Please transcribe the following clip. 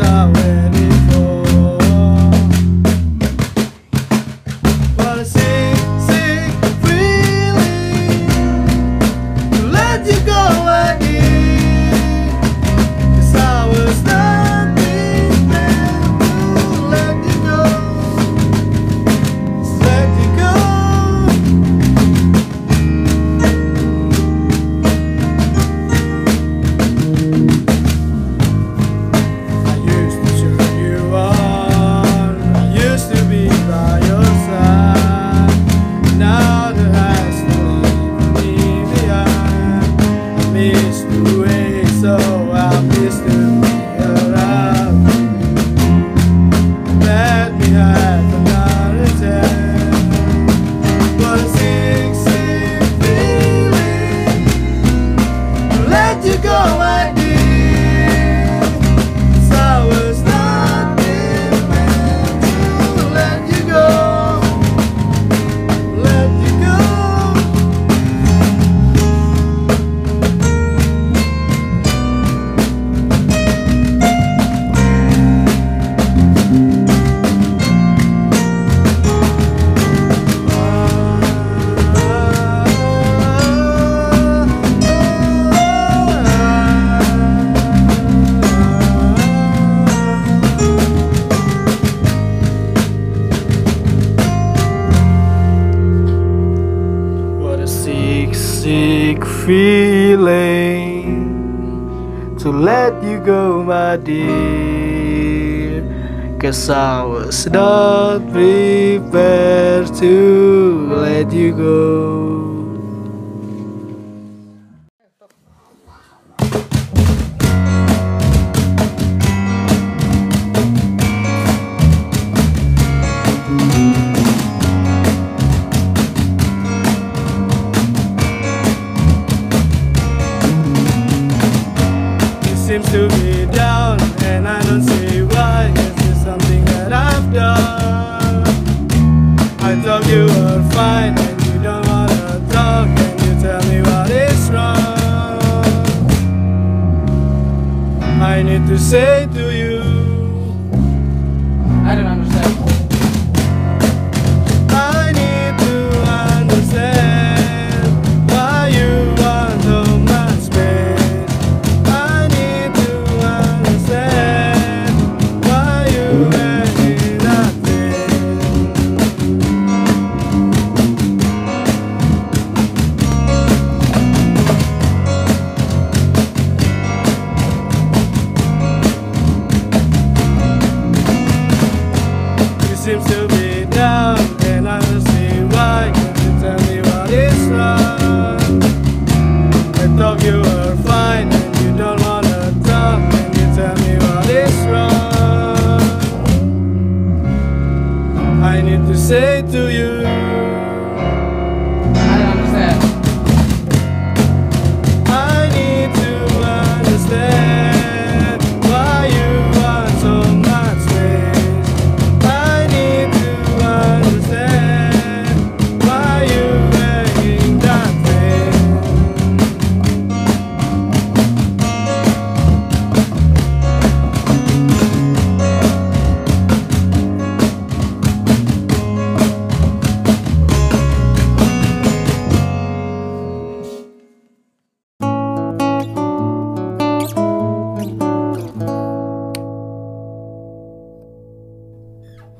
out feeling to let you go, my dear. Cause I was not prepared to let you go. Say to You seem to be down, and I don't see why. You tell me what is wrong? I thought you were fine, and you don't wanna talk. Can you tell me what is wrong? I need to say to you.